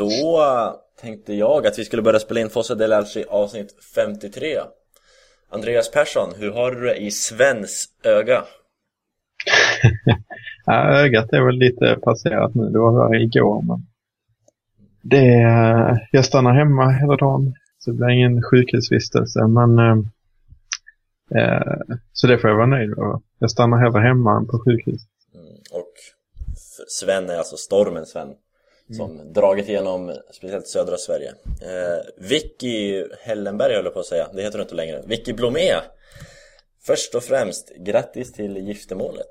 Då tänkte jag att vi skulle börja spela in Fossa del Alci avsnitt 53 Andreas Persson, hur har du det i Svens öga? ja, ögat är väl lite passerat nu, det var värre igår men det, jag stannar hemma hela dagen så det blir ingen sjukhusvistelse men eh, eh så det får jag vara nöjd med. Jag stannar hellre hemma än på sjukhus. Mm, och Sven är alltså stormen Sven som mm. dragit igenom speciellt södra Sverige. Eh, Vicky Hellenberg höll jag på att säga, det heter du inte längre. Vicky Blomé! Först och främst, grattis till giftermålet!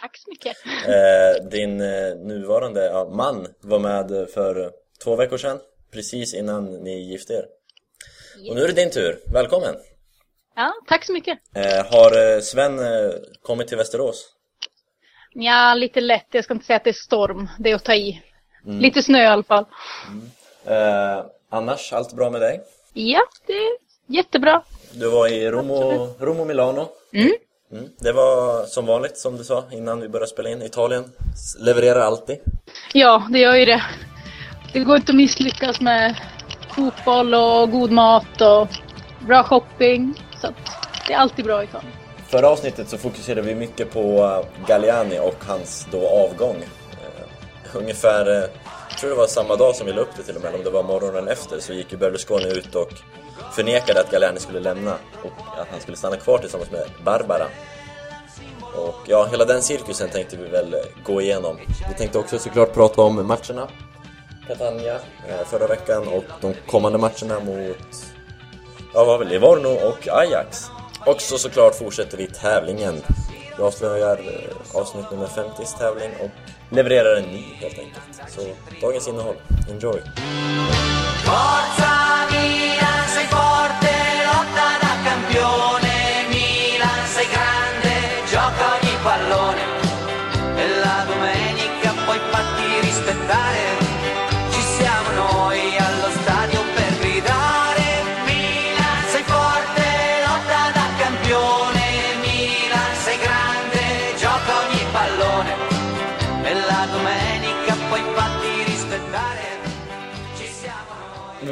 Tack så mycket! Eh, din eh, nuvarande ja, man var med för två veckor sedan, precis innan ni gifte er. Yes. Och nu är det din tur, välkommen! Ja, tack så mycket! Eh, har eh, Sven eh, kommit till Västerås? Ja, lite lätt. Jag ska inte säga att det är storm. Det är att ta i. Mm. Lite snö i alla fall. Mm. Eh, annars, allt bra med dig? Ja, det är jättebra. Du var i Rom och, Rom och Milano. Mm. Mm. Det var som vanligt, som du sa innan vi började spela in. Italien levererar alltid. Ja, det gör ju det. Det går inte att misslyckas med fotboll och god mat och bra shopping. Så det är alltid bra i Italien. Förra avsnittet så fokuserade vi mycket på eh, Galliani och hans då avgång ungefär, eh, jag tror det var samma dag som vi la upp det till och med, om det var morgonen efter, så gick ju Berlusconi ut och förnekade att Galliani skulle lämna och att han skulle stanna kvar tillsammans med Barbara. Och ja, hela den cirkusen tänkte vi väl eh, gå igenom. Vi tänkte också såklart prata om matcherna. Catania eh, förra veckan och de kommande matcherna mot, ja vad var väl Livorno och Ajax. Och så såklart fortsätter vi tävlingen. Vi avslöjar avsnitt nummer 50 tävling och levererar en ny helt enkelt. Så dagens innehåll, enjoy!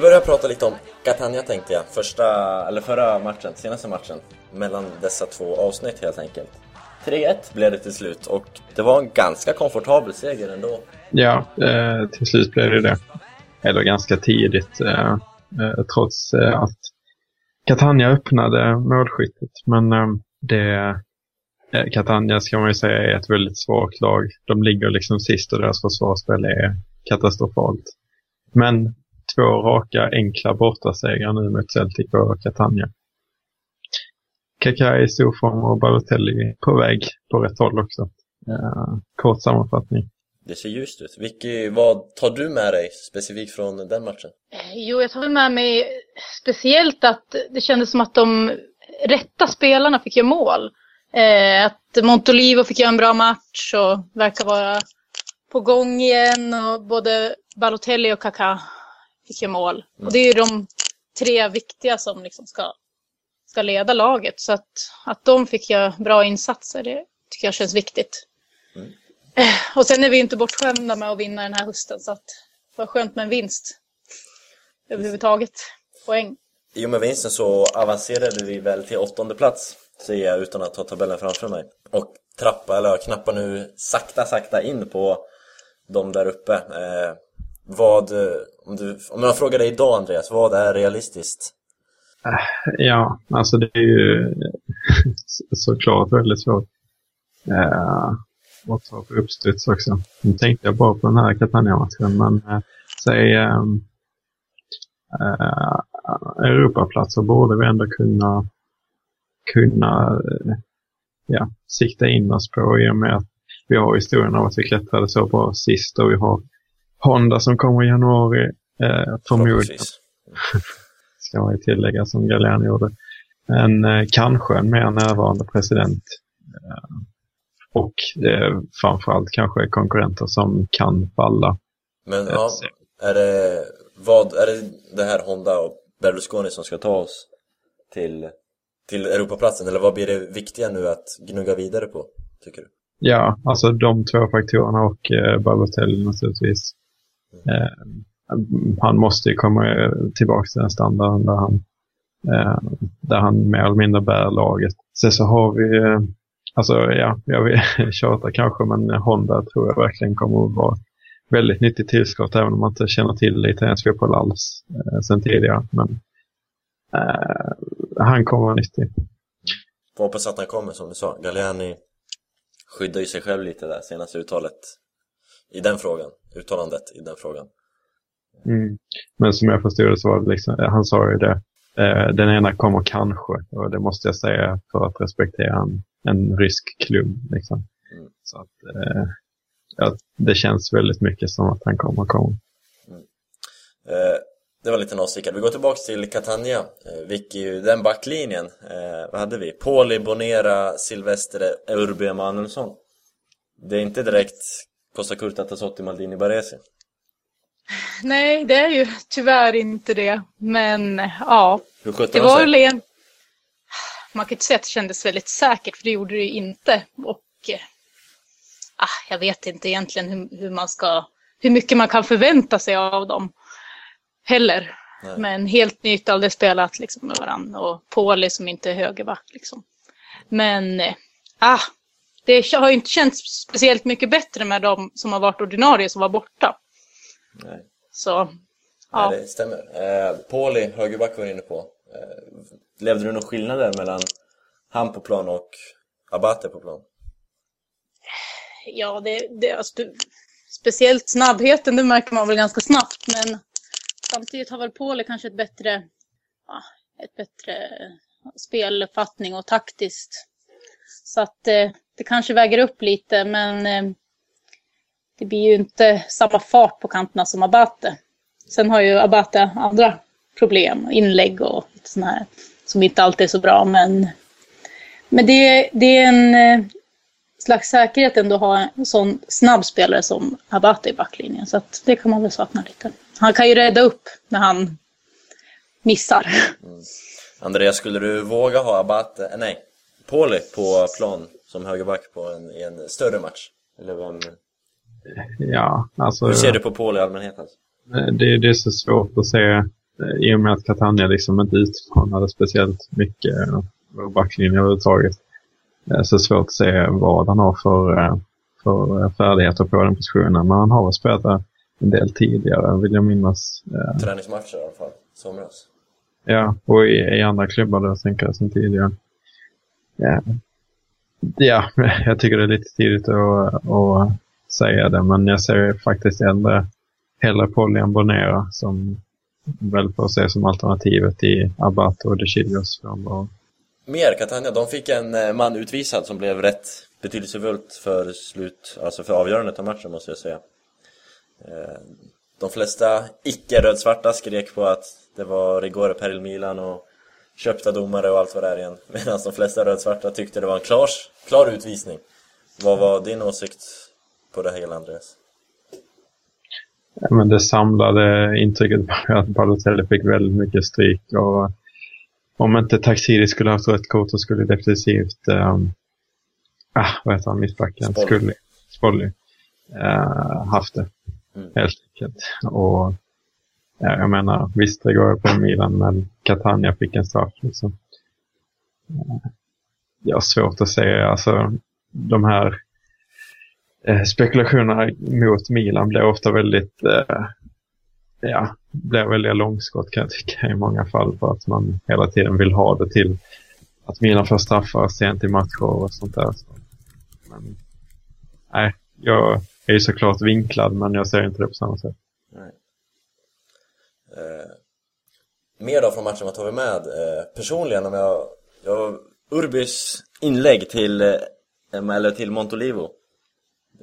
Vi börjar prata lite om Catania tänkte jag, första, eller förra matchen, senaste matchen mellan dessa två avsnitt helt enkelt. 3-1 blev det till slut och det var en ganska komfortabel seger ändå. Ja, eh, till slut blev det det. Eller ganska tidigt, eh, eh, trots eh, att Catania öppnade målskyttet. Men eh, det, eh, Catania ska man ju säga är ett väldigt svagt lag. De ligger liksom sist och deras försvarsspel är katastrofalt. Men två raka enkla bortasegrar nu mot Celtic och Catania. Kaká i stor form och Balotelli på väg på rätt håll också. Uh, kort sammanfattning. Det ser ljust ut. Vicky, vad tar du med dig specifikt från den matchen? Eh, jo, jag tar med mig speciellt att det kändes som att de rätta spelarna fick göra mål. Eh, att Montolivo fick göra en bra match och verkar vara på gång igen och både Balotelli och Kaká fick göra mål. Mm. Och det är ju de tre viktiga som liksom ska, ska leda laget. Så att, att de fick göra bra insatser, det tycker jag känns viktigt. Mm. Och sen är vi inte bortskämda med att vinna den här hösten. Så att det var skönt med en vinst. Överhuvudtaget. Poäng. I och med vinsten så avancerade vi väl till åttonde plats, säger jag utan att ha tabellen framför mig. Och trappa, eller knappar nu sakta, sakta in på de där uppe. Eh, vad, eh, om, du, om jag frågar dig idag Andreas, vad är realistiskt? Äh, ja, alltså det är ju såklart väldigt svårt. Uh, att ta på uppstuds också. Nu tänkte jag bara på den här Catania-matchen, men uh, säg um, uh, Europaplatser borde vi ändå kunna, kunna uh, ja, sikta in oss på i och med att vi har historien av att vi klättrade så bra sist och vi har Honda som kommer i januari. Eh, förmodligen. Ska man ju tillägga som Galén gjorde. Men eh, kanske en mer närvarande president. Eh, och eh, framförallt kanske konkurrenter som kan falla. Men ja, är det, vad, är det det här Honda och Berlusconi som ska ta oss till, till Europaplatsen? Eller vad blir det viktiga nu att gnugga vidare på, tycker du? Ja, alltså de två faktorerna och eh, Balotelli naturligtvis. Eh, han måste ju komma eh, tillbaka till den standarden där han, eh, där han mer eller mindre bär laget. Sen så har vi, eh, alltså ja, jag vill tjata kanske, men Honda tror jag verkligen kommer att vara väldigt nyttigt tillskott även om man inte känner till italiensk fotboll alls eh, sen tidigare. Men eh, han kommer vara nyttig. Får hoppas att han kommer som du sa. Galliani skyddar ju sig själv lite där senaste uttalet i den frågan, uttalandet i den frågan. Mm. Men som jag förstod det så var det liksom, han sa ju det, eh, den ena kommer kanske och det måste jag säga för att respektera en, en rysk klubb. Liksom. Mm. Så att, eh, ja, det känns väldigt mycket som att han kommer komma. Mm. Eh, det var lite avstickare. Vi går tillbaka till Catania. Eh, Vicky, den backlinjen, eh, vad hade vi? Poli, Bonera, Silvestre, Urbi, Emanuelsson. Det är inte direkt Costa Curta, Tassotti, Maldini, Baresi. Nej, det är ju tyvärr inte det. Men ja, Hur det var väl en... Man kan inte säga att det kändes väldigt säkert, för det gjorde det ju inte. Och eh, ah, jag vet inte egentligen hur, hur, man ska, hur mycket man kan förvänta sig av dem heller. Nej. Men helt nytt, aldrig spelat liksom, med varandra. Och Pauli som inte är högerback. Liksom. Men eh, ah, det har ju inte känts speciellt mycket bättre med de som har varit ordinarie som var borta. Nej. Så, ja. Nej, det stämmer. Eh, Pauli, högerback var inne på. Eh, levde du någon skillnader mellan han på plan och Abate på plan? Ja, det, det, alltså, speciellt snabbheten, det märker man väl ganska snabbt. Men samtidigt har väl Pauli kanske ett bättre, ja, ett bättre spelfattning och taktiskt. Så att eh, det kanske väger upp lite, men eh, det blir ju inte samma fart på kanterna som Abate. Sen har ju Abate andra problem, inlägg och sådana här, som inte alltid är så bra. Men, men det, det är en eh, slags säkerhet ändå att ha en sån snabb spelare som Abate i backlinjen. Så att det kan man väl sakna lite. Han kan ju rädda upp när han missar. Mm. Andreas, skulle du våga ha Abate, nej, Pauli på plan som högerback på en, i en större match? Eller vem? Ja, alltså... Hur ser du på Paul i allmänhet? Alltså? Det, det är så svårt att se eh, i och med att Catania liksom inte utmanade speciellt mycket vår backlinje överhuvudtaget. Det är så svårt att se vad han har för, eh, för färdigheter på den positionen. Men han har spelat där en del tidigare, vill jag minnas. Eh. Träningsmatcher i alla fall, somras. Ja, och i, i andra klubbar där tänker jag sen tidigare. Ja ja, jag tycker det är lite tidigt att, att säga det, men jag ser faktiskt ändå hellre Polly än Bonera som väl får ses som alternativet i Abbat och De Chilios frånvaro. Mer Catania, de fick en eh, man utvisad som blev rätt betydelsefullt för slut, alltså för avgörandet av matchen måste jag säga. Eh, de flesta icke-rödsvarta skrek på att det var Rigore Peril, Milan och köpta domare och allt vad det är igen. Medan de flesta rödsvarta tyckte det var en klar, klar utvisning. Vad var din åsikt på det hela, Andreas? Ja, men det samlade intrycket var att Balotelli fick väldigt mycket stryk och om inte Taxiri skulle haft rätt kort så skulle definitivt um, ah, vad heter han, mittbacken? Skulle, Spolly uh, haft det. Mm. Helt enkelt. Och ja, jag menar, visst det går på Milan men Catania fick en straff liksom. Jag har svårt att säga, alltså de här eh, spekulationerna mot Milan blir ofta väldigt, eh, ja, blir väldigt långskott kan jag tycka i många fall för att man hela tiden vill ha det till att Milan får straffar sent i matcher och sånt där. Så. Men, nej, jag är ju såklart vinklad men jag ser inte det på samma sätt. Nej. Eh, mer då från matchen, vad tar vi med? Eh, personligen, om jag, jag Urbis inlägg till, eh, eller till Montolivo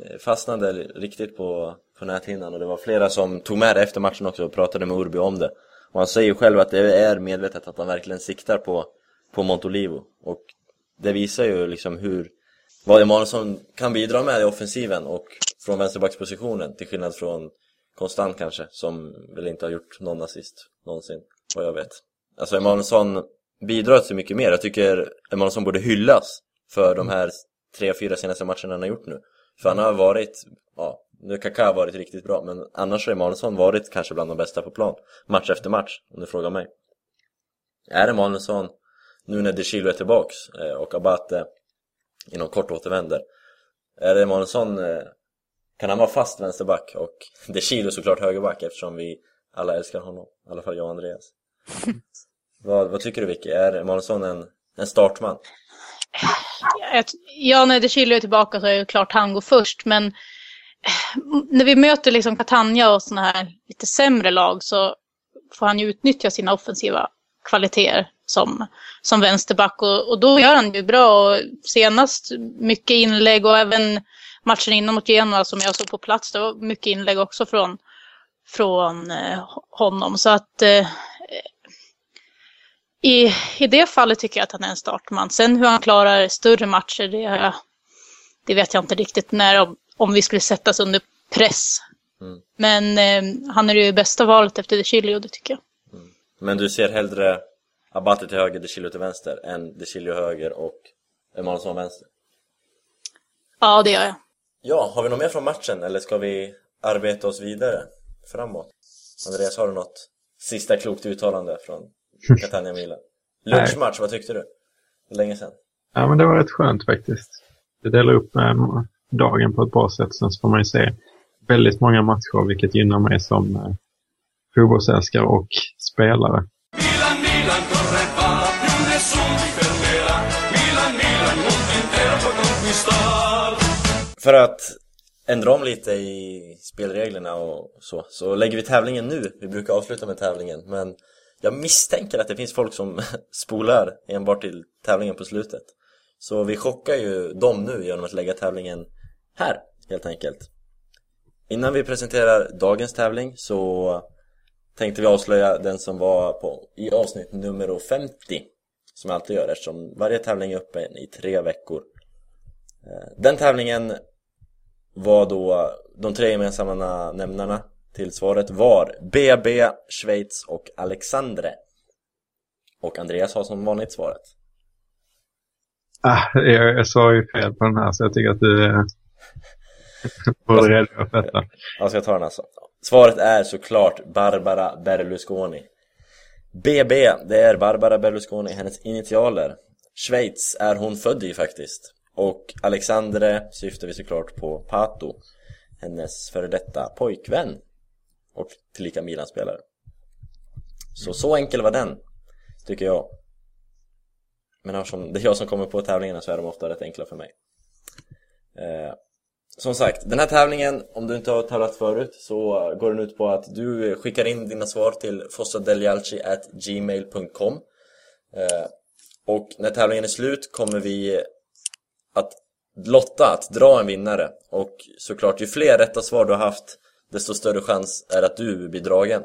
Eh, fastnade riktigt på, på näthinnan och det var flera som tog med det efter matchen också och pratade med Urbi om det. Och han säger själv att det är medvetet att han verkligen siktar på, på Montolivo. Och det visar ju liksom hur, vad Emanuelsson kan bidra med i offensiven och från vänsterbackspositionen till skillnad från Konstant kanske, som väl inte har gjort någon assist någonsin, vad jag vet. Alltså Emanuelsson bidrar till mycket mer. Jag tycker Emanuelsson borde hyllas för de här tre, fyra senaste matcherna han har gjort nu. För han har varit, ja, Nu har Kaká varit riktigt bra, men annars har Emanuelsson varit kanske bland de bästa på plan. Match efter match, om du frågar mig. Är Emanuelsson, nu när De Chilo är tillbaks eh, och Abate inom kort återvänder, är Emanuelsson, eh, kan han vara fast vänsterback och De Chilo såklart högerback eftersom vi alla älskar honom, i alla fall jag och Andreas. vad, vad tycker du Vicky? Är Emanuelsson en, en startman? Ja, när De Chilo är tillbaka så är det klart han går först, men när vi möter liksom Catania och sådana här lite sämre lag så får han ju utnyttja sina offensiva kvaliteter som, som vänsterback och, och då gör han ju bra. Och senast mycket inlägg och även matchen innan mot Genoa som jag såg på plats, det var mycket inlägg också från, från eh, honom. Så att eh, i, i det fallet tycker jag att han är en startman. Sen hur han klarar större matcher, det, det vet jag inte riktigt när om vi skulle sättas under press. Mm. Men eh, han är ju bästa valet efter De Chilio, det tycker jag. Mm. Men du ser hellre Abate till höger, De Chilio till vänster än De Chilio höger och Emanuelsson vänster? Ja, det gör jag. Ja, har vi något mer från matchen eller ska vi arbeta oss vidare framåt? Andreas, har du något sista klokt uttalande från Catania Milan? Lunchmatch, vad tyckte du? Länge sedan. Ja, men det var rätt skönt faktiskt. Det delar upp med dagen på ett bra sätt. Sen så får man ju se väldigt många matcher, vilket gynnar mig som eh, fotbollsälskare och spelare. För att ändra om lite i spelreglerna och så, så lägger vi tävlingen nu. Vi brukar avsluta med tävlingen, men jag misstänker att det finns folk som spolar enbart till tävlingen på slutet. Så vi chockar ju dem nu genom att lägga tävlingen här, helt enkelt. Innan vi presenterar dagens tävling så tänkte vi avslöja den som var på, i avsnitt nummer 50 som jag alltid gör eftersom varje tävling är öppen i tre veckor. Eh, den tävlingen var då de tre gemensamma nämnarna till svaret var BB, Schweiz och Alexandre. Och Andreas har som vanligt svaret. Ah, jag, jag sa ju fel på den här så jag tycker att du borde redogöra för detta. Jag ska ta den alltså. Svaret är såklart Barbara Berlusconi. BB, det är Barbara Berlusconi, hennes initialer. Schweiz är hon född i faktiskt. Och Alexandre syftar vi såklart på Pato, hennes före detta pojkvän. Och tillika Milan-spelare. Så så enkel var den, tycker jag. Men eftersom det är jag som kommer på tävlingarna så är de ofta rätt enkla för mig. Eh, som sagt, den här tävlingen, om du inte har tävlat förut, så går den ut på att du skickar in dina svar till fossadeljalci.gmail.com eh, Och när tävlingen är slut kommer vi att lotta, att dra en vinnare. Och såklart, ju fler rätta svar du har haft, desto större chans är att du blir dragen.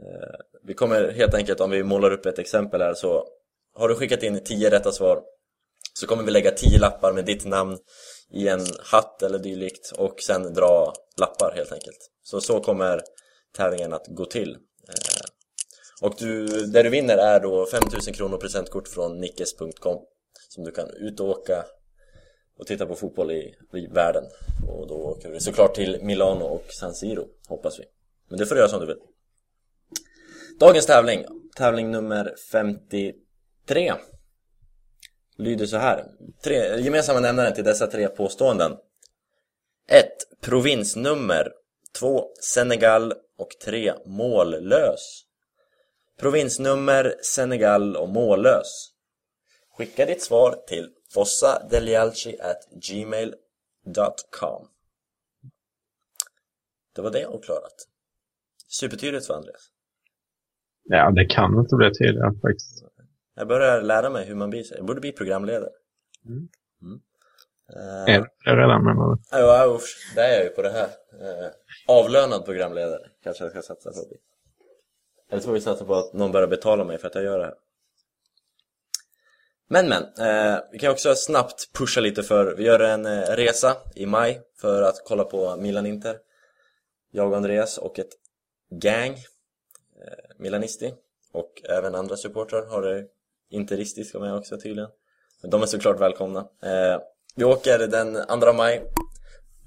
Eh, vi kommer helt enkelt, om vi målar upp ett exempel här, så har du skickat in 10 rätta svar så kommer vi lägga 10 lappar med ditt namn i en hatt eller dylikt och sen dra lappar helt enkelt. Så så kommer tävlingen att gå till. Eh, och du, det du vinner är då 5000 kronor presentkort från nickes.com som du kan ut och åka och titta på fotboll i, i världen. Och då åker vi såklart till Milano och San Siro, hoppas vi. Men det får du göra som du vill. Dagens tävling, tävling nummer 53 lyder så här. Tre, gemensamma nämnaren till dessa tre påståenden. 1. Provinsnummer 2. Senegal och 3. Mållös. Provinsnummer, Senegal och mållös. Skicka ditt svar till fossadelialci.gmail.com Det var det avklarat. Supertydligt för Andreas. Ja, det kan inte bli tydligare faktiskt. Jag börjar lära mig hur man blir Jag borde bli programledare. Mm. Mm. Uh, är det redan menar du? Ja, uh, det är jag ju på det här. Uh, avlönad programledare kanske jag ska satsa på. Eller så får vi satsa på att någon börjar betala mig för att jag gör det här. Men men, eh, vi kan också snabbt pusha lite för, vi gör en eh, resa i maj för att kolla på Milan-Inter. Jag och Andreas och ett gang, eh, Milanisti och även andra supportrar har det interistiska med också tydligen. De är såklart välkomna. Eh, vi åker den 2 maj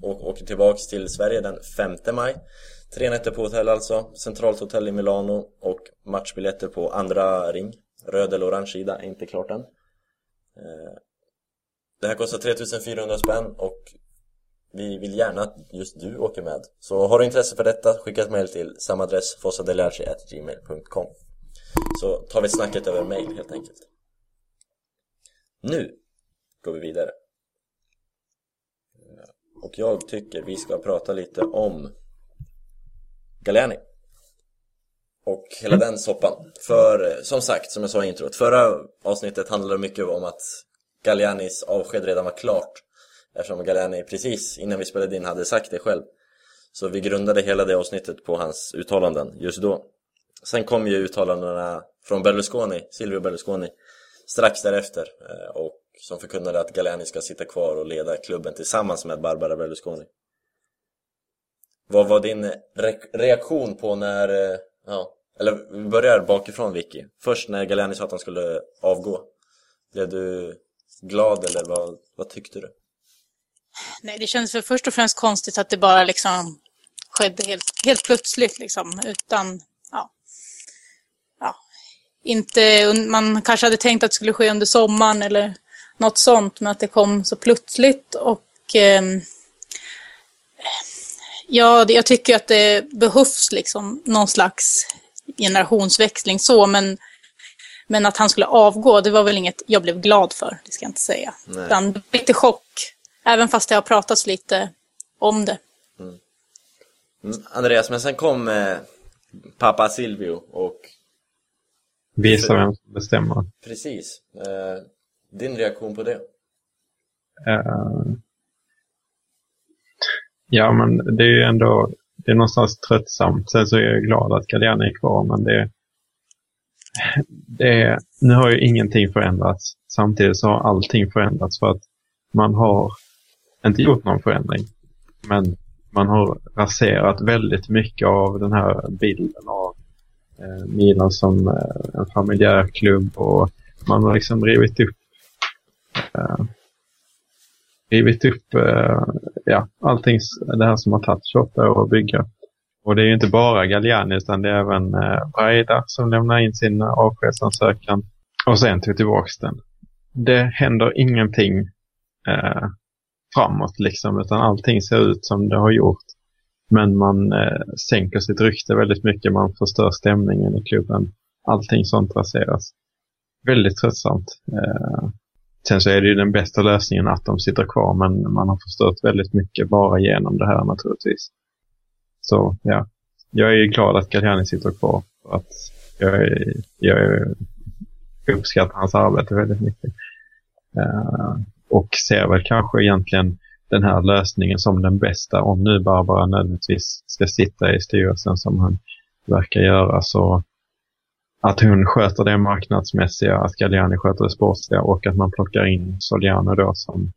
och åker tillbaks till Sverige den 5 maj. Tre nätter på hotell alltså, centralt hotell i Milano och matchbiljetter på andra ring. Röd eller orange sida, är inte klart än. Eh, det här kostar 3400 spänn och vi vill gärna att just du åker med. Så har du intresse för detta, skicka ett mail till samma adress, fossadeliarci.gmail.com Så tar vi snacket över mail helt enkelt. Nu går vi vidare. Eh, och jag tycker vi ska prata lite om Galliani och hela den soppan. För som sagt, som jag sa i introt, förra avsnittet handlade mycket om att Gallianis avsked redan var klart eftersom Galliani precis innan vi spelade in hade sagt det själv. Så vi grundade hela det avsnittet på hans uttalanden just då. Sen kom ju uttalandena från Berlusconi, Silvio Berlusconi, strax därefter eh, och som förkunnade att Galliani ska sitta kvar och leda klubben tillsammans med Barbara Berlusconi. Vad var din re reaktion på när, eh, ja, eller vi börjar bakifrån Vicky. Först när Galliani sa att han skulle avgå. Blev du glad eller vad, vad tyckte du? Nej, det kändes för först och främst konstigt att det bara liksom skedde helt, helt plötsligt liksom utan, ja. ja. Inte, man kanske hade tänkt att det skulle ske under sommaren eller något sånt, men att det kom så plötsligt och eh, ja, jag tycker att det behövs liksom någon slags generationsväxling så, men men att han skulle avgå, det var väl inget jag blev glad för, det ska jag inte säga. Nej. Utan lite chock, även fast det har pratats lite om det. Mm. Mm, Andreas, men sen kom eh, pappa Silvio och... Visa vem som bestämmer. Precis. Eh, din reaktion på det? Uh, ja, men det är ju ändå, det är någonstans tröttsamt. Sen så är jag glad att Galliani är kvar, men det, det nu har ju ingenting förändrats. Samtidigt så har allting förändrats för att man har inte gjort någon förändring. Men man har raserat väldigt mycket av den här bilden av eh, Milan som eh, en familjär klubb och man har liksom rivit upp eh, rivit upp eh, ja, allting det här som har tagit 28 år att bygga. Och det är ju inte bara Galliani utan det är även eh, Braida som lämnar in sin avskedsansökan och sen tog tillbaka den. Det händer ingenting eh, framåt liksom utan allting ser ut som det har gjort. Men man eh, sänker sitt rykte väldigt mycket, man förstör stämningen i klubben. Allting sånt raseras. Väldigt tröttsamt. Eh, sen så är det ju den bästa lösningen att de sitter kvar men man har förstört väldigt mycket bara genom det här naturligtvis. Så ja, jag är glad att Galliani sitter kvar. Att jag, är, jag uppskattar hans arbete väldigt mycket. Uh, och ser väl kanske egentligen den här lösningen som den bästa om nu Barbara nödvändigtvis ska sitta i styrelsen som han verkar göra så att hon sköter det marknadsmässiga, att Galliani sköter det sportsliga och att man plockar in Soliano då som,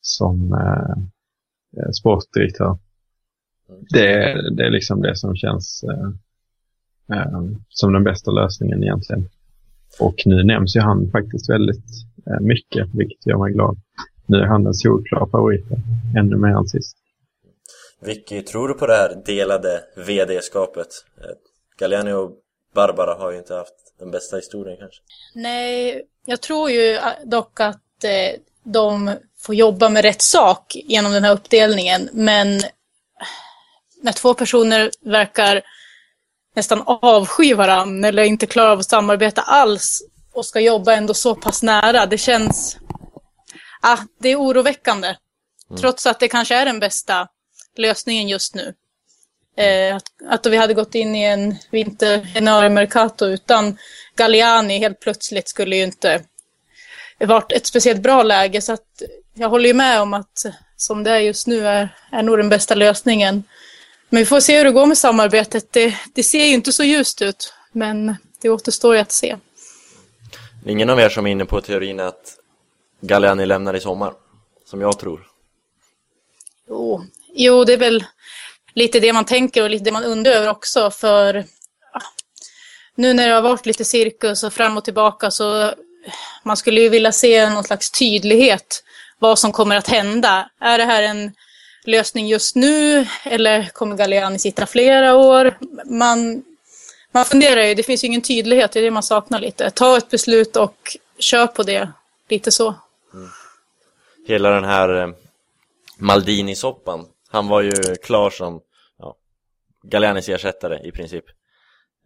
som eh, sportdirektör. Det, det är liksom det som känns eh, eh, som den bästa lösningen egentligen. Och nu nämns ju han faktiskt väldigt eh, mycket, vilket gör mig glad. Nu är han den solklara favoriten, ännu mer än sist. Vicky, tror du på det här delade vd-skapet? Eh, Galliani och Barbara har ju inte haft den bästa historien kanske. Nej, jag tror ju dock att eh, de får jobba med rätt sak genom den här uppdelningen. Men när två personer verkar nästan avsky varandra eller inte klarar av att samarbeta alls och ska jobba ändå så pass nära, det känns... Ah, det är oroväckande. Mm. Trots att det kanske är den bästa lösningen just nu. Eh, att, att vi hade gått in i en vinter mercato utan Galliani helt plötsligt skulle ju inte varit ett speciellt bra läge. Så att jag håller ju med om att som det är just nu är, är nog den bästa lösningen. Men vi får se hur det går med samarbetet. Det, det ser ju inte så ljust ut, men det återstår ju att se. Ingen av er som är inne på teorin att Galliani lämnar i sommar, som jag tror? Jo, jo det är väl lite det man tänker och lite det man undrar över också. För nu när det har varit lite cirkus och fram och tillbaka så man skulle ju vilja se någon slags tydlighet vad som kommer att hända. Är det här en lösning just nu eller kommer Galliani sitta flera år? Man, man funderar ju, det finns ju ingen tydlighet, det är det man saknar lite. Ta ett beslut och kör på det, lite så. Mm. Hela den här eh, Maldini-soppan, han var ju klar som ja, Gallianis ersättare i princip.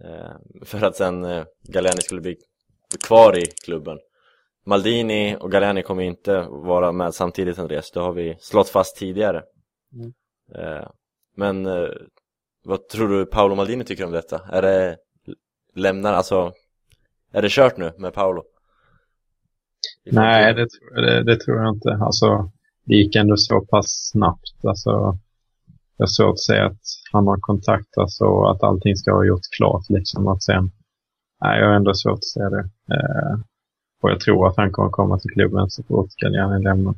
Eh, för att sen eh, Galliani skulle bli kvar i klubben. Maldini och Galliani kommer inte vara med samtidigt Andreas, det har vi slått fast tidigare. Mm. Eh, men eh, vad tror du Paolo Maldini tycker om detta? Är det lämnar, alltså är det kört nu med Paolo? Nej, det, det, det, tror jag inte. Alltså, det gick ändå så pass snabbt. Alltså, jag har svårt att säga att han har kontaktats och att allting ska ha gjort klart. Liksom att sen, nej, jag har ändå svårt att säga det. Eh, och jag tror att han kommer komma till klubben så fort Galliani lämnar.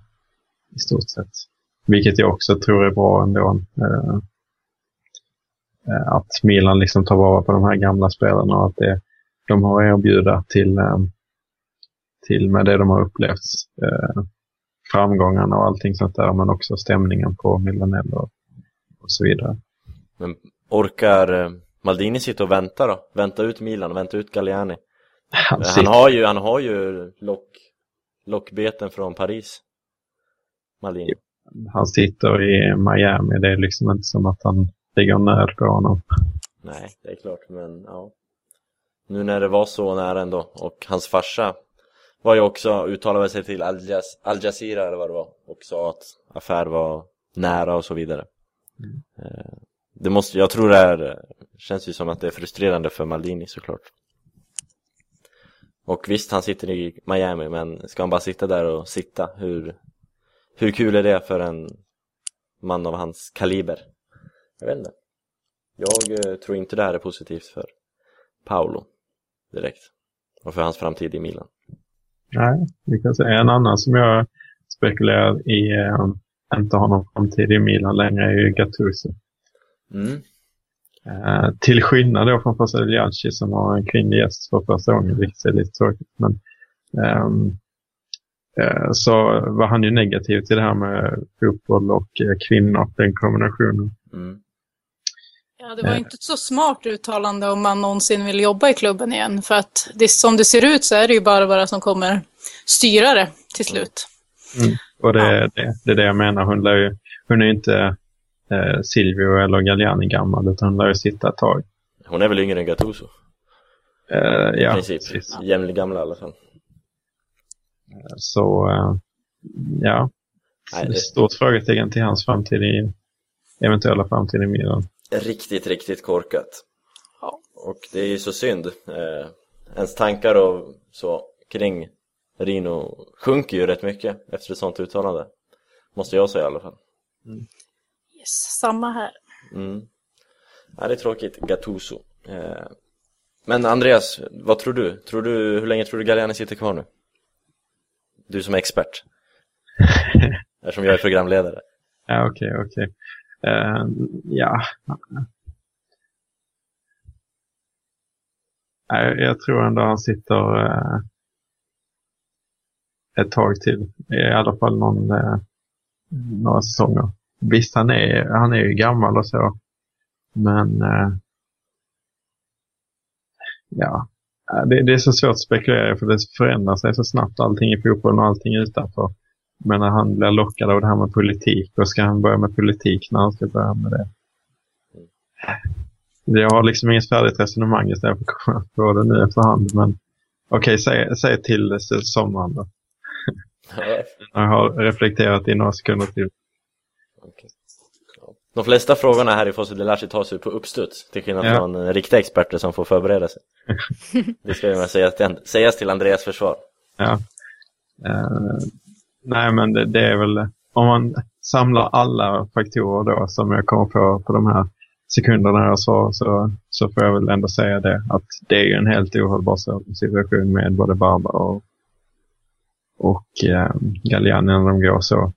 I stort sett. Vilket jag också tror är bra ändå. Eh, eh, att Milan liksom tar vara på de här gamla spelarna och att det, de har att erbjuda till, eh, till med det de har upplevt. Eh, framgångarna och allting sånt där, men också stämningen på Milanello och, och så vidare. Men orkar eh, Maldini sitta och vänta då? Vänta ut Milan, vänta ut Galliani? Han, han har ju, han har ju lock, lockbeten från Paris. Maldini. Han sitter i Miami, det är liksom inte som att han ligger nöd på honom. Nej, det är klart, men ja. Nu när det var så nära ändå och hans farsa var ju också, uttalade sig till Al, Jaz Al Jazeera eller vad det var och sa att affär var nära och så vidare. Mm. Eh, det måste, jag tror det är, känns ju som att det är frustrerande för Maldini såklart. Och visst, han sitter i Miami, men ska han bara sitta där och sitta? Hur, hur kul är det för en man av hans kaliber? Jag vet inte. Jag eh, tror inte det här är positivt för Paolo direkt. Och för hans framtid i Milan. Nej, vi kan säga en annan som jag spekulerar i eh, inte har någon framtid i Milan längre är ju Gattuso. Mm. Eh, till skillnad då från Fasilianci som har en kvinnlig gäst för första gången, vilket är lite tråkigt. Men, um, uh, så var han ju negativ till det här med fotboll och uh, kvinnor, den kombinationen. Mm. Ja, det var inte ett så smart uttalande om man någonsin vill jobba i klubben igen. För att det, som det ser ut så är det ju bara bara som kommer styra det till slut. Mm. Och det, ja. det, det är det jag menar. Hon, lär ju, hon är ju inte eh, Silvio eller Galliani gammal utan hon lär ju sitta ett tag. Hon är väl yngre än Gattuso? Eh, ja, princip. precis. Jämlik gamla i alla fall. Så, eh, ja. Nej, det... Stort frågetecken till hans framtid i, eventuella framtid i Milan. Riktigt, riktigt korkat. Ja. Och det är ju så synd. Eh, ens tankar och så kring Rino sjunker ju rätt mycket efter ett sånt uttalande. Måste jag säga i alla fall. Mm. Yes, samma här. Mm. Ja, det är tråkigt. Gattuso. Eh, men Andreas, vad tror du? tror du? Hur länge tror du Galliani sitter kvar nu? Du som är expert. Eftersom jag är programledare. Ja, okej, okay, okej. Okay. Uh, eh, ja. Jag, jag tror ändå han sitter uh, ett tag till. I alla fall någon, uh, några säsonger. Visst, han är, han är ju gammal och så. Men eh, ja, det, det, är så svårt att spekulera för det förändrar sig så snabbt allting i fotbollen och allting utanför. Men när han blir lockad av det här med politik, då ska han börja med politik när han ska börja med det. Jag har liksom inget färdigt resonemang istället för att komma på det nu efterhand. Men okej, okay, säg, säg till sommaren då. jag har reflekterat i några sekunder till. Okay. De flesta frågorna här i Fosse lär sig ta sig på uppstuds till skillnad ja. från eh, riktiga experter som får förbereda sig. det ska ju sägas till, sägas till Andreas försvar. Ja. Uh, nej men det, det, är väl om man samlar alla faktorer då som jag kommer på på de här sekunderna jag sa så, så får jag väl ändå säga det att det är ju en helt ohållbar situation med både Barbara och, och eh, Galliani när de går så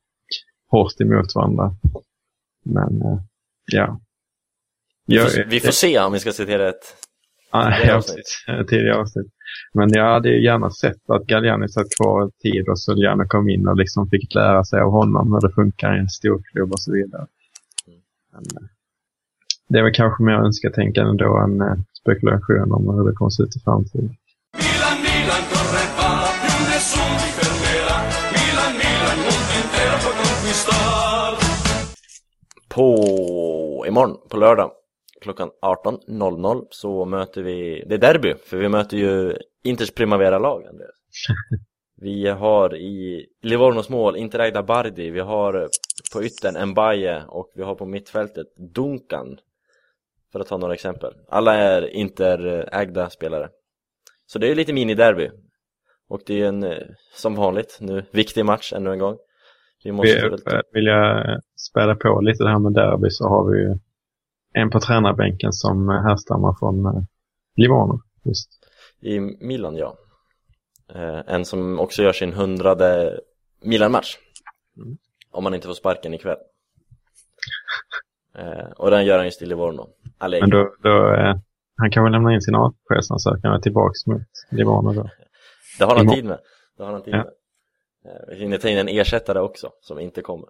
hårt emot varandra. Men, uh, ja. Vi får, vi får se om vi ska citera ett Precis. Tidigare avsnitt. Men jag hade ju gärna sett att Galliani satt kvar tid och så gärna kom in och liksom fick lära sig av honom hur det funkar i en storklubb och så vidare. Men, eh, det är väl kanske mer önsketänkande då än eh, spekulation om hur det kommer att se ut i framtiden. På imorgon, på lördag, klockan 18.00 så möter vi, det är derby, för vi möter ju Inters Primavera-lag, Andreas. Vi har i Livornos mål Interägda Bardi, vi har på yttern Mbaye och vi har på mittfältet Duncan för att ta några exempel. Alla är Interägda spelare. Så det är lite mini-derby. Och det är en, eh, som vanligt, nu viktig match ännu en gång. Vi måste vill, vill jag späda på lite det här med derby så har vi en på tränarbänken som härstammar från eh, Livorno. Just. I Milan, ja. Eh, en som också gör sin hundrade Milan-match. Mm. Om man inte får sparken ikväll. Eh, och den gör han just i Livorno. Allegri. Men då, då eh, han kan väl lämna in sin avskedsansökan och tillbaks mot Livorno då? Det har han tid med. Det har han tid med. Eh, vi hinner ta in en ersättare också som inte kommer.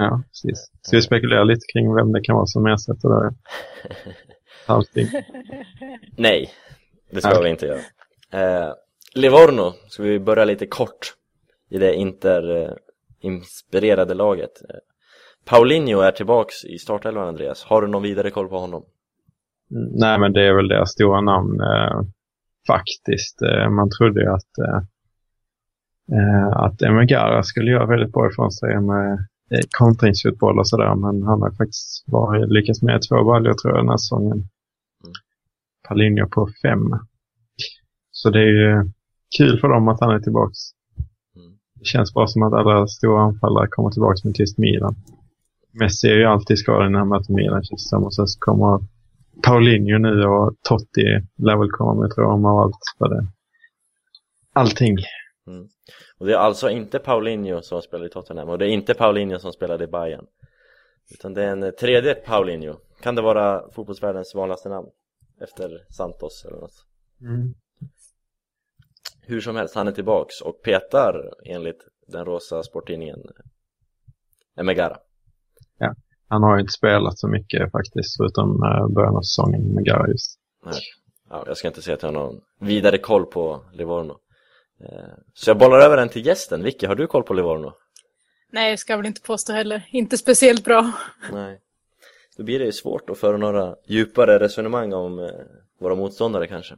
Ja, precis. Ska vi spekulera lite kring vem det kan vara som ersätter det? Allting. Nej, det ska okay. vi inte göra. Eh, Livorno, ska vi börja lite kort i det Inter-inspirerade laget. Paulinho är tillbaks i startelvan, Andreas. Har du någon vidare koll på honom? Mm, nej, men det är väl deras stora namn eh, faktiskt. Eh, man trodde ju att, eh, eh att Emegara skulle göra väldigt bra ifrån sig med eh, kontringsfotboll och sådär, men han har faktiskt bara lyckats med två baljor tror jag den här säsongen. Mm. Paulinho på fem. Så det är ju kul för dem att han är tillbaks. Mm. Det känns bara som att alla stora anfallare kommer tillbaks med tyst Milan. Messi är ju alltid skadad när han möter Milan känns. Och sen så kommer Paulinho nu och Totti lär väl komma med jag och allt för det. Allting. Mm. Och det är alltså inte Paulinho som spelar i Tottenham och det är inte Paulinho som spelade i Bayern. Utan det är en tredje Paulinho. Kan det vara fotbollsvärldens vanligaste namn? Efter Santos eller något? Mm. Hur som helst, han är tillbaks och petar enligt den rosa sporttidningen Emegara. Ja, han har ju inte spelat så mycket faktiskt förutom eh, början av säsongen med Garius. Nej. Ja, jag ska inte säga att jag har någon vidare koll på Livorno. Eh, så jag bollar över den till gästen. Vicky, har du koll på Livorno? Nej, jag ska väl inte påstå heller. Inte speciellt bra. Nej. Då blir det ju svårt att föra några djupare resonemang om eh, våra motståndare kanske.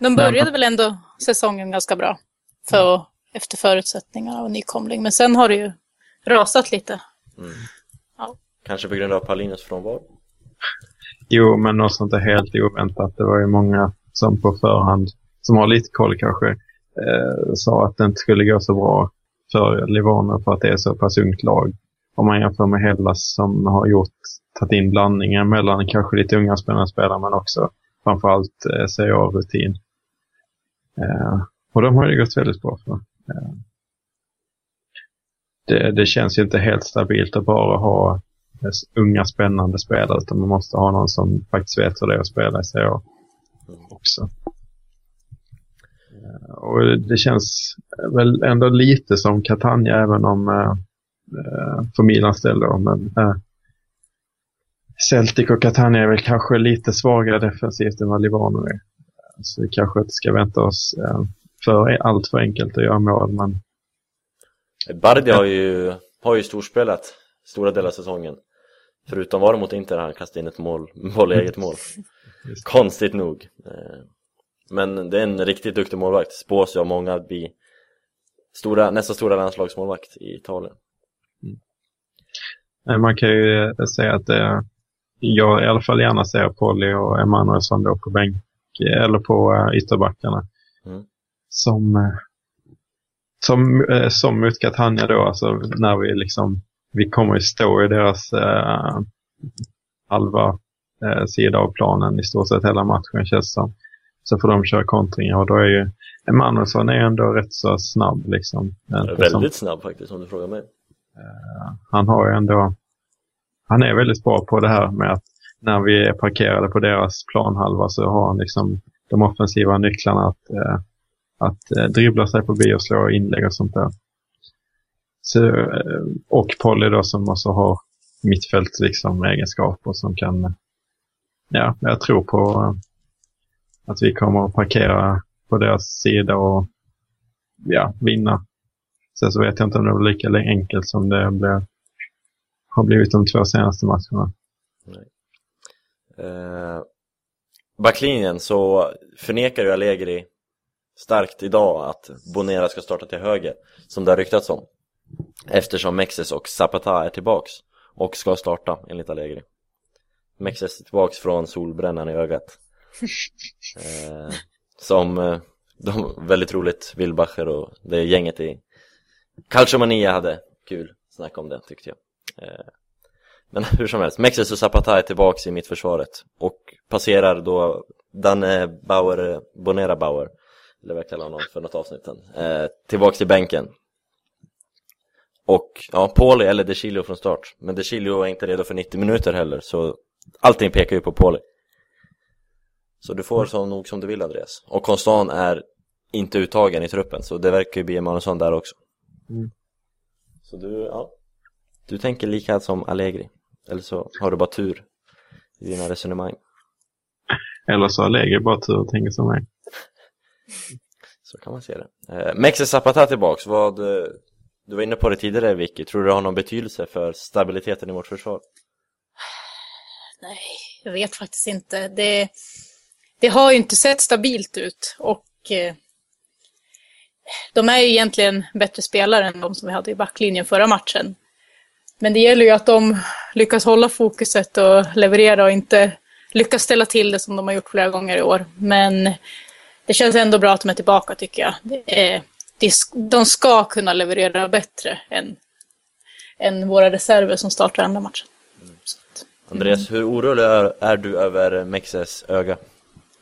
De började väl ändå säsongen ganska bra för, efter förutsättningarna och nykomling. Men sen har det ju rasat lite. Mm. Ja. Kanske på grund av Paulinus frånvaro? Jo, men något sånt är helt oväntat. Det var ju många som på förhand, som har lite koll kanske, eh, sa att det inte skulle gå så bra för Livorno för att det är så pass ungt lag. Om man jämför med Hellas som har gjort, tagit in blandningen mellan kanske lite unga spännande spelare men också framförallt eh, CA-rutin. Eh, och de har ju gått väldigt bra för. Eh, det, det, känns ju inte helt stabilt att bara ha eh, unga spännande spelare utan man måste ha någon som faktiskt vet hur det är att spela i CA också. Eh, och det känns väl ändå lite som Catania även om eh, eh för Milans del då, men eh, Celtic och Catania är väl kanske lite svagare defensivt än vad Livorno är. Så vi kanske inte ska vänta oss eh, för allt för enkelt att göra mål, men... Bardi har ju, har ju storspelat stora delar av säsongen. Förutom var det mot Inter han kastade in ett mål, mål eget mål. Konstigt nog. Eh, men det är en riktigt duktig målvakt. Spås ju av många att bli stora, nästa stora landslagsmålvakt i Italien. Mm. Man kan ju säga att det jag i alla fall gärna ser Polly och Emanuelsson då på bänk eller på ytterbackarna. Mm. Som, som, som mot Catania då, alltså när vi liksom, vi kommer ju stå i deras halva sida av planen i stort sett hela matchen känns som. Så får de köra kontringar och då är ju Emanuelsson är ändå rätt så snabb liksom. Väldigt som, snabb faktiskt om du frågar mig. han har ju ändå han är väldigt bra på det här med att när vi är parkerade på deras planhalva så har han liksom de offensiva nycklarna att, eh, att eh, dribbla sig förbi och slå inlägg och sånt där. Så, eh, och Polly då som också har mittfält liksom egenskaper som kan, ja, jag tror på eh, att vi kommer att parkera på deras sida och ja, vinna. Sen så vet jag inte om det blir lika enkelt som det blev, har blivit de två senaste matcherna. Nej. Eh, backlinjen så förnekar ju Allegri starkt idag att Bonera ska starta till höger, som det har ryktats om. Eftersom Mexes och Zapata är tillbaks och ska starta enligt Allegri. Mexes är tillbaks från solbrännan i ögat. Eh, som eh, de, väldigt roligt, Wilbacher och det gänget i Calciomania hade kul snack om det tyckte jag. Eh, men hur som helst, Mexes och Zapata är tillbaks i mittförsvaret och passerar då Danne Bauer, eh, Bonera Bauer, eller vad jag kallar honom för något avsnitt eh, tillbaks till bänken. Och ja, Pauli eller De Chilio från start, men De Chilio är inte redo för 90 minuter heller, så allting pekar ju på Pauli. Så du får så nog som du vill Andreas. Och Konstan är inte uttagen i truppen, så det verkar ju bli Emanuelsson där också. Mm. Så du, ja, du tänker lika som Allegri. Eller så har du bara tur i dina resonemang. Eller så har Allegri bara tur och tänker som mig. Så kan man se det. Eh, Mexe Zapata tillbaks, vad, eh, du var inne på det tidigare Vicky, tror du det har någon betydelse för stabiliteten i vårt försvar? Nej, jag vet faktiskt inte. Det, det har ju inte sett stabilt ut och eh, de är ju egentligen bättre spelare än de som vi hade i backlinjen förra matchen. Men det gäller ju att de lyckas hålla fokuset och leverera och inte lyckas ställa till det som de har gjort flera gånger i år. Men det känns ändå bra att de är tillbaka tycker jag. Det är, det, de ska kunna leverera bättre än, än våra reserver som startar andra matchen. Mm. Andreas, hur orolig är, är du över Mexes öga?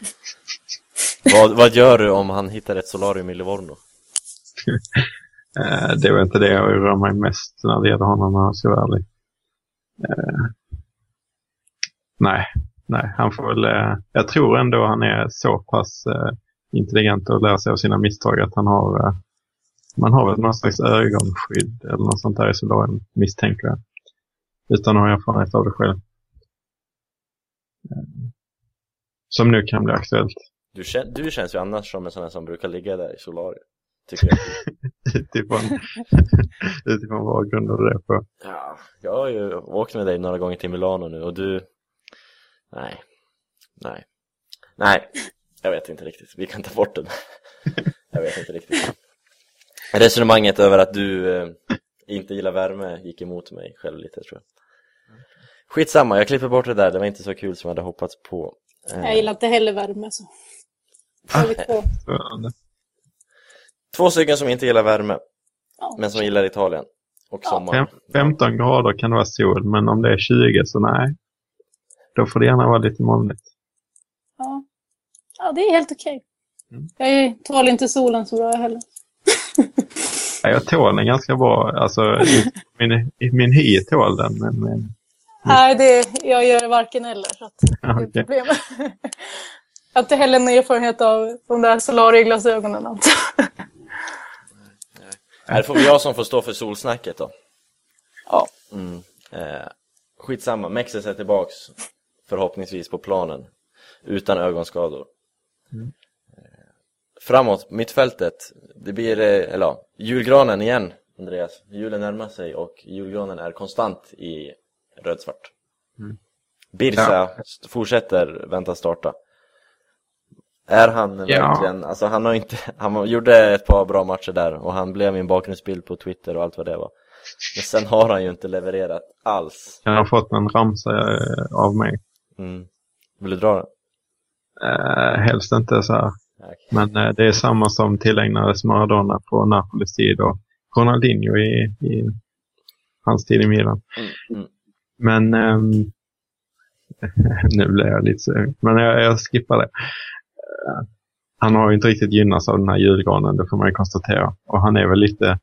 vad, vad gör du om han hittar ett solarium i Livorno? Eh, det är väl inte det jag oroar mig mest när det gäller honom om jag ska vara ärlig. Eh, nej, nej, han får väl... Eh, jag tror ändå han är så pass intelligent och lär sig av sina misstag att han har... man har väl någon slags ögonskydd eller något sånt där i solarium, misstänker jag. Utan att ha erfarenhet av det själv. Som nu kan bli aktuellt. Du, kän du känns ju annars som en sån här som brukar ligga där i solarium tycker jag. utifrån, utifrån vad grundar du det på? Ja, jag har ju åkt med dig några gånger till Milano nu och du, nej, nej, nej, jag vet inte riktigt, vi kan ta bort den. jag vet inte riktigt. Resonemanget över att du eh, inte gillar värme gick emot mig själv lite tror jag. Skitsamma, jag klipper bort det där, det var inte så kul som jag hade hoppats på. Jag gillar inte heller värme så. Ah, Två stycken som inte gillar värme, ja. men som gillar Italien och ja. sommaren. 15 grader kan det vara sol, men om det är 20 så nej. Då får det gärna vara lite molnigt. Ja, ja det är helt okej. Okay. Mm. Jag tål inte solen så bra heller. ja, jag tål den ganska bra. Alltså, min, min hy tål den, men... men... Nej, det, jag gör varken eller. Så att det är okay. problem. jag har inte heller någon erfarenhet av de där solarieglasögonen. Alltså. Här får vi jag som får stå för solsnacket då. Ja. Mm. Eh, skitsamma, Mexes är tillbaks förhoppningsvis på planen utan ögonskador. Mm. Eh, framåt, mittfältet, det blir, eh, eller ja, julgranen igen Andreas. Julen närmar sig och julgranen är konstant i rödsvart. Mm. Birsa ja. fortsätter vänta starta. Är han ja. verkligen, alltså han har inte, han gjorde ett par bra matcher där och han blev min bakgrundsbild på Twitter och allt vad det var. Men sen har han ju inte levererat alls. Jag har fått en ramsa eh, av mig. Mm. Vill du dra den? Uh, helst inte så här. Okay. Men uh, det är samma som tillägnades Maradona på Napolis tid och Ronaldinho i, i hans tid i Milan. Mm, mm. Men um, nu blir jag lite sugen. men jag, jag skippar det han har ju inte riktigt gynnats av den här julgranen, det får man ju konstatera. Och han är väl lite,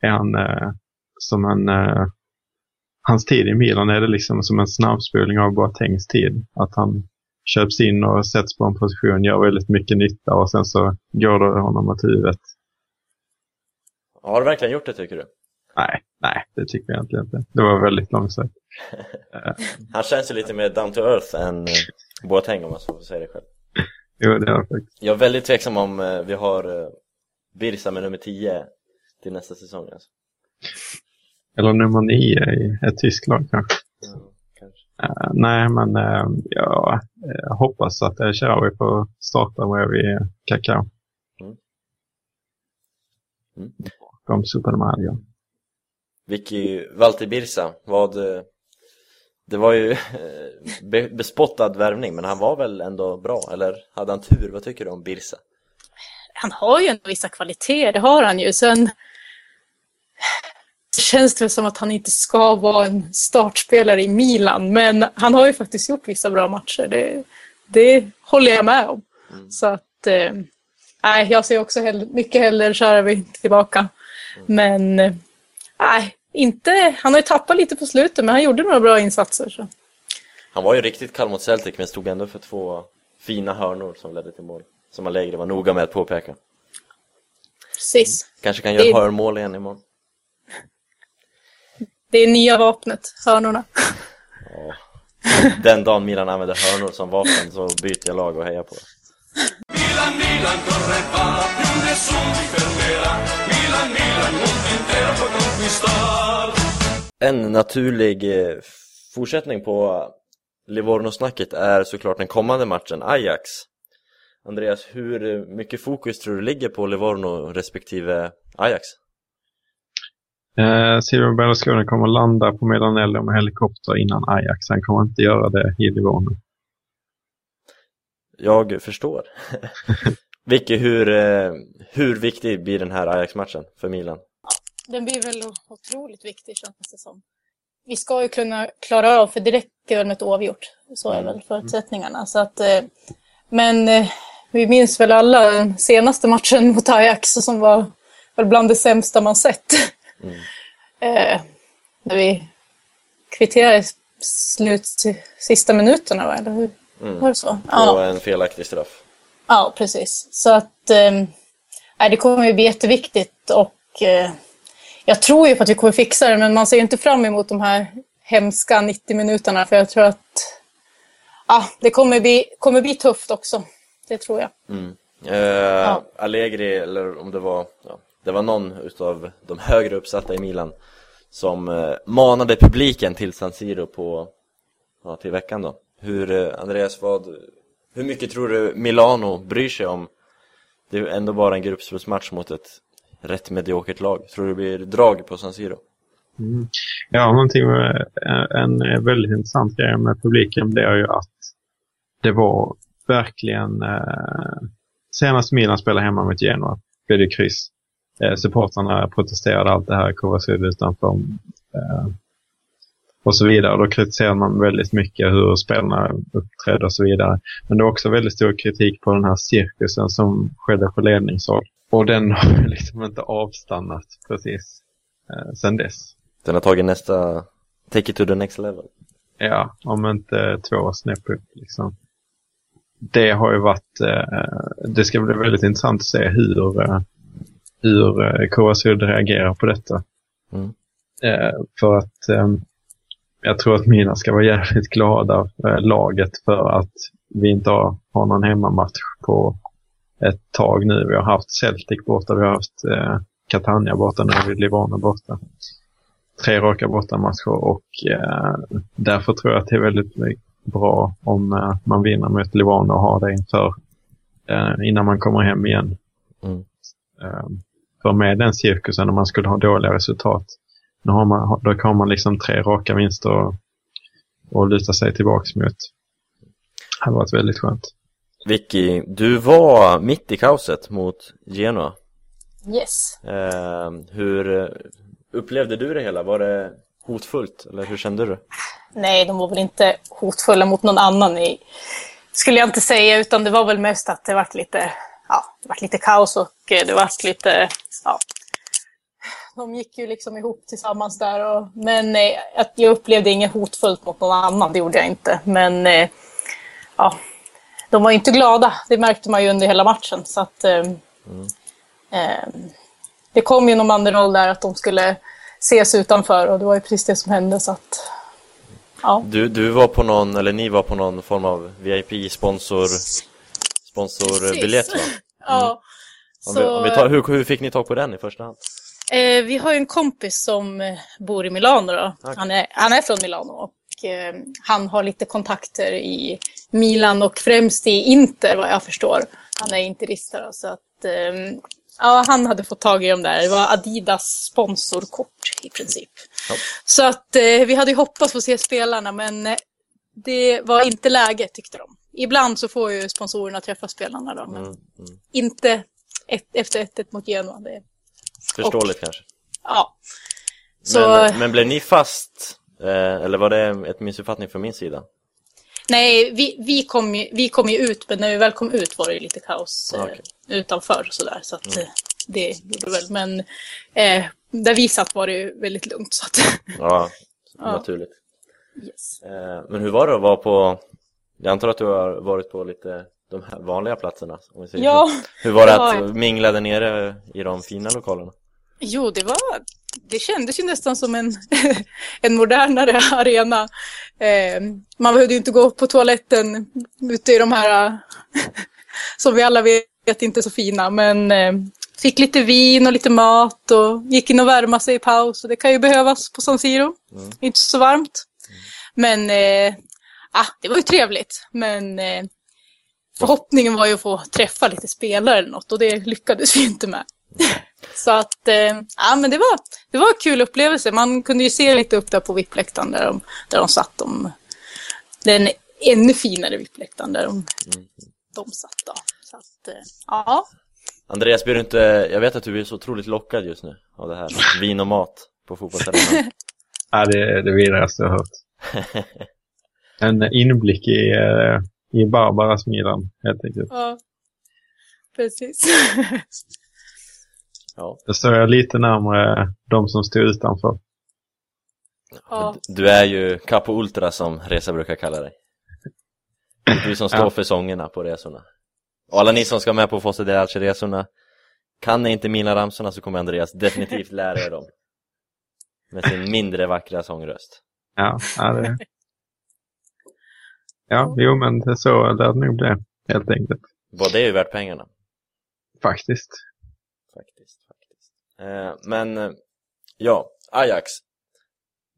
är han eh, som en, eh, hans tid i Milan är det liksom som en snabbspolning av Boatengs tid. Att han köps in och sätts på en position, gör väldigt mycket nytta och sen så går det honom åt huvudet. Har du verkligen gjort det tycker du? Nej, nej, det tycker jag egentligen inte. Det var väldigt långsökt. Han känns ju lite mer down to earth än eh, Boateng om man så får säga det själv. Jo, det det faktiskt. Jag är väldigt tveksam om eh, vi har eh, Birsa med nummer 10 till nästa säsong alltså. Eller nummer nio i ett tyskt lag kanske. Mm, kanske. Eh, nej, men uh, jag uh, hoppas att uh, Sharawi får starta bredvid Kaká. Mm. Mm. De Supermario. Vicky Valter Birsa, vad... Det var ju eh, be- bespottad värvning, men han var väl ändå bra, eller hade han tur? Vad tycker du om Birsa? Han har ju ändå vissa kvaliteter, det har han ju. Sen känns det väl som att han inte ska vara en startspelare i Milan, men han har ju faktiskt gjort vissa bra matcher. Det, det håller jag med om. Mm. Så att, eh, jag ser också hell- mycket hellre Sharawi tillbaka. Men, eh, nej, inte, han har ju tappat lite på slutet, men han gjorde några bra insatser. Så. Han var ju riktigt kall mot Celtic, men stod ändå för två fina hörnor som ledde till mål. Som Allegri var noga med att påpeka. Precis. Kanske kan göra Det- hörnmål igen imorgon. Det är nya vapnet, hörnorna. Ja. Den dagen Milan använder hörnor som vapen så byter jag lag och hejar på. Milan, Milan En naturlig eh, fortsättning på Livorno-snacket är såklart den kommande matchen, Ajax. Andreas, hur mycket fokus tror du ligger på Livorno respektive Ajax? Eh, Silvio Berlusconi kommer landa på Milanello med helikopter innan Ajax. Han kommer inte göra det i Livorno. Jag förstår. Vicky, hur, eh, hur viktig blir den här Ajax-matchen för Milan? Den blir väl otroligt viktig känns det som. Vi ska ju kunna klara av, för det räcker väl med ett oavgjort. Så är väl förutsättningarna. Så att, eh, men eh, vi minns väl alla den senaste matchen mot Ajax som var väl bland det sämsta man sett. Mm. Eh, när vi kvitterade slut sista minuterna, va? eller hur? Mm. Var det så? På en felaktig straff. Ja, precis. Så att eh, det kommer ju bli jätteviktigt och eh, jag tror ju på att vi kommer fixa det, men man ser ju inte fram emot de här hemska 90 minuterna för jag tror att ja, det kommer bli, kommer bli tufft också. Det tror jag. Mm. Eh, Allegri, eller om det var, ja, det var någon utav de högre uppsatta i Milan som eh, manade publiken till San Siro på, ja, till veckan då. Hur, eh, Andreas, vad, hur mycket tror du Milano bryr sig om? Det är ju ändå bara en gruppspelsmatch mot ett rätt mediokert lag. Tror du det blir drag på San Siro? Mm. Ja, någonting med, eh, en eh, väldigt intressant grej med publiken det är ju att det var verkligen eh, senast Milan spelade hemma mot Genoa blev det kryss. Eh, supportrarna protesterade allt det här, Kovasud utanför eh, och så vidare. Då kritiserade man väldigt mycket hur spelarna uppträdde och så vidare. Men det var också väldigt stor kritik på den här cirkusen som skedde på ledningshåll. Och den har liksom inte avstannat precis eh, sen dess. Den har tagit nästa, take it to the next level. Ja, om inte två snäpp upp liksom. Det har ju varit, eh, det ska bli väldigt intressant att se hur, eh, hur eh, KSUD reagerar på detta. Mm. Eh, för att eh, jag tror att Mina ska vara jävligt glada, eh, laget, för att vi inte har, har någon hemmamatch på ett tag nu. Vi har haft Celtic borta, vi har haft eh, Catania borta, nu har vi Livorno borta tre raka bortamatcher och eh, därför tror jag att det är väldigt bra om eh, man vinner mot Livorno och har det inför eh, innan man kommer hem igen. Mm. Eh, för med den cirkusen om man skulle ha dåliga resultat nu har man, då har man liksom tre raka vinster och, och luta sig tillbaks mot. Det hade varit väldigt skönt. Vicky, du var mitt i kaoset mot Genoa. Yes. Eh, hur eh, upplevde du det hela? Var det hotfullt, eller hur kände du? Nej, de var väl inte hotfulla mot någon annan i, skulle jag inte säga, utan det var väl mest att det vart lite, ja, det vart lite kaos och eh, det vart lite, ja, de gick ju liksom ihop tillsammans där. Och, men eh, att jag upplevde inget hotfullt mot någon annan, det gjorde jag inte. Men eh, ja, de var inte glada, det märkte man ju under hela matchen. Så att, eh, eh, det kom ju någon banderoll där att de skulle ses utanför och det var ju precis det som hände. Så att, ja. Du, du var på någon, eller ni var på någon form av VIP-sponsor sponsorbiljett va? Ja. Om vi, om vi tar, hur, hur fick ni tag på den i första hand? Eh, vi har en kompis som eh, bor i Milano. Då. Han, är, han är från Milano och eh, han har lite kontakter i Milan och främst i Inter vad jag förstår. Han är interist där, då, så att eh, ja, han hade fått tag i dem där. Det var Adidas sponsorkort i princip. Ja. Så att eh, vi hade hoppats få se spelarna men eh, det var inte läge tyckte de. Ibland så får ju sponsorerna träffa spelarna då, men Mm, mm. inte ett, efter 1 mot Genoa. Det, Förståeligt kanske. ja. Så, Men, men blev ni fast? Eh, eller var det ett missuppfattning från min sida? Nej, vi, vi, kom ju, vi kom ju ut, men när vi väl kom ut var det lite kaos eh, Okej. utanför. Sådär, så att, eh, det gjorde väl. Men eh, där vi satt var det ju väldigt lugnt. Så att, Ja, Ja. naturligt. yes. Eh, men hur var det att vara på, jag antar att du har varit på lite de här vanliga platserna? Om vi säger Ja, så. Hur var det har att mingla där nere i de fina lokalerna? Jo, det var... Det kändes ju nästan som en, en modernare arena. Eh, man behövde ju inte gå på toaletten ute i de här, som vi alla vet, inte så fina. Men eh, fick lite vin och lite mat och gick in och värma sig i paus. Och det kan ju behövas på San Siro. Inte så varmt. Men eh, ah, det var ju trevligt. Men förhoppningen var ju att få träffa lite spelare eller något och det lyckades vi inte med. Så att, eh, ja men det var, det var en kul upplevelse. Man kunde ju se lite upp där på VIP-läktaren där de, där de satt. De, den ännu finare VIP-läktaren där de, de satt då. Så att, eh, ja. Andreas, blir du inte, jag vet att du är så otroligt lockad just nu av det här, vin och mat på fotbollsarenan. Ja, det är det vidrigaste jag har hört. En inblick i, eh, i Barbaras Milan, helt enkelt. ja. Precis. Ja. Då står jag lite närmare de som stod utanför. ja. Du är ju Capo Ultra som Resa brukar kalla dig. Du som står Ja. för sångerna på resorna. Och alla ni som ska med på Fosse de Alce-resorna, kan ni inte mina ramsorna så kommer Andreas definitivt lära er dem. Med sin mindre vackra sångröst. Ja, ja, det... ja jo men det så lär det nog bli, helt enkelt. Vad det är ju värt pengarna. Faktiskt. Faktiskt, faktiskt. Eh, men, eh, ja, Ajax.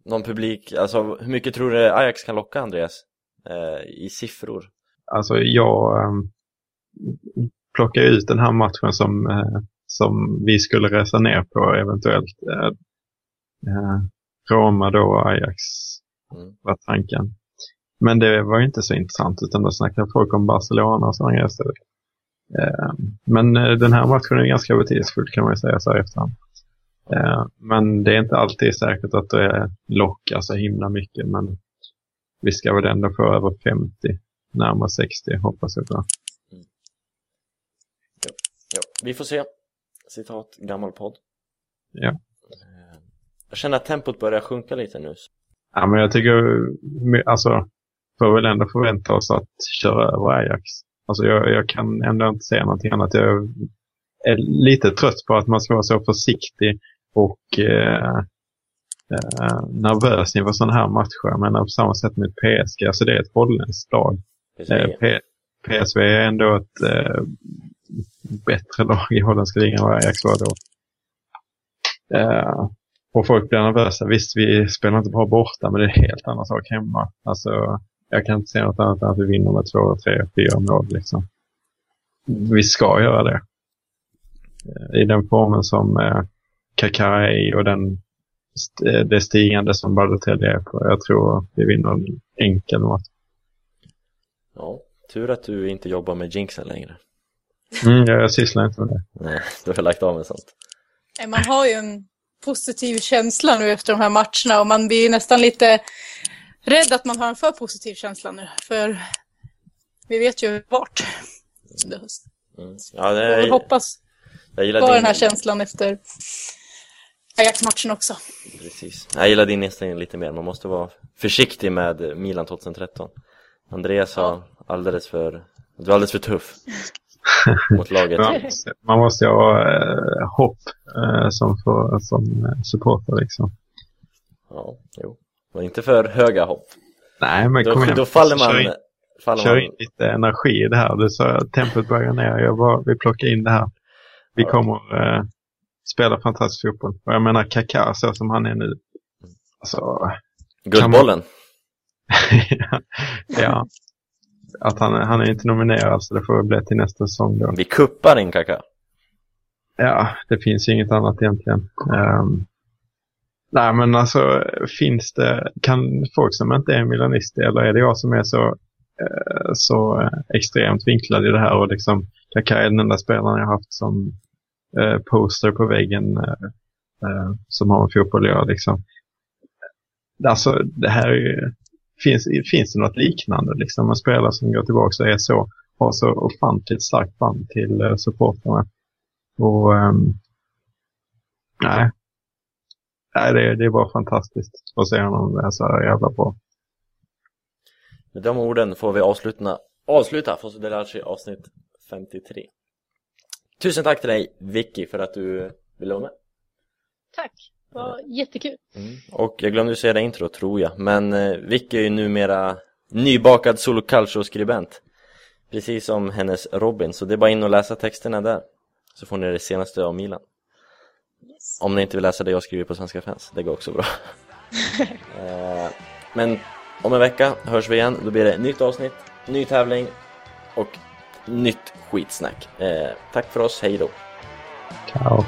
Någon publik, alltså hur mycket tror du Ajax kan locka Andreas? Eh, I siffror? Alltså jag ähm, plockar ut den här matchen som, eh, som vi skulle resa ner på eventuellt. Eh, eh, Roma då och Ajax Mm. var tanken. Men det var ju inte så intressant utan då snackade folk om Barcelona och sådana grejer istället. Eh, men eh, den här matchen är ganska betydelsefull kan man ju säga så här efterhand. Eh, men det är inte alltid säkert att det lockar så himla mycket men vi ska väl ändå få över 50, närmare 60 hoppas jag på. Ja, vi får se. Citat, gammal podd. Ja. Jag känner att tempot börjar sjunka lite nu. Ja, men jag tycker, alltså, får väl ändå förvänta oss att köra över Ajax. Alltså jag, jag kan ändå inte säga någonting annat. Jag är lite trött på att man ska vara så försiktig och eh, eh, nervös inför sådana här matcher. Men på samma sätt med PSG, alltså det är ett holländskt lag. Eh, PSV är ändå ett eh, bättre lag i holländska ligan än vad Ajax var då. Eh, och folk blir nervösa. Visst, vi spelar inte bra borta, men det är en helt annan sak hemma. Alltså, jag kan inte säga något annat än att vi vinner med två, tre, fyra mål. Liksom. Vi ska göra det. Eh, I den formen som eh, Kaká är i och den, st- eh, det stigande som Balotelli är på. Jag tror vi vinner en enkel match. Ja, tur att du inte jobbar med jinxen längre. Mm, jag, jag sysslar inte med det. Nej, du har lagt av med sånt. Man har ju en positiv känsla nu efter de här matcherna och man blir nästan lite rädd att man har en för positiv känsla nu. För vi vet ju vart under hösten. Mm. Ja, det Jag är, hoppas jag gillar på din, den här känslan efter Ajax-matchen också. Precis. Jag gillar din inställning lite mer. Man måste vara försiktig med Milan 2013. Andreas har alldeles för... Du är alldeles för tuff mot laget. Man måste, man måste ju ha eh, hopp eh, som, för, som supporter liksom. Ja, jo. Och inte för höga hopp. Nej, men Då, kom igen. då faller man... Kör in, faller kör man in lite energi i det här. Du sa att tempot börjar ner. Jag bara, vi plockar in det här. Vi Ja. kommer eh, spela fantastisk fotboll. Och jag menar Kaká så som han är nu. Alltså, Guldbollen. ja. Att han, han är inte nominerad så det får bli till nästa säsong då. Vi kuppar in Kaká. Ja, det finns ju inget annat egentligen. Ehm, nej, men alltså finns det, kan folk som inte är milanister eller är det jag som är så, eh, så eh, extremt vinklad i det här och liksom Kaká är den enda spelaren jag har haft som eh, poster på väggen som har med fotboll att göra liksom. Alltså det här är ju, finns, finns det något liknande liksom? En spelare som går tillbaka och är så, har så ofantligt starkt band till supportrarna? Och ehm, nej. Nej, det, det är bara fantastiskt att se honom här jävla bra. Med de orden får vi avsluta, avsluta Fosso Delaci avsnitt 53. Tusen tack till dig Vicky för att du ville vara med. Tack, det var jättekul. Och jag glömde säga det intro tror jag, men eh, Vicky är ju numera nybakad solo calcio-skribent. Precis som hennes Robin, så det är bara in och läsa texterna där. Så får ni det senaste av Milan. Om ni inte vill läsa det jag skriver på Svenska fans, det går också bra. Eh, Men om en vecka hörs vi igen, då blir det nytt avsnitt, ny tävling och nytt skitsnack. Eh, Tack för oss, hej då! Ciao.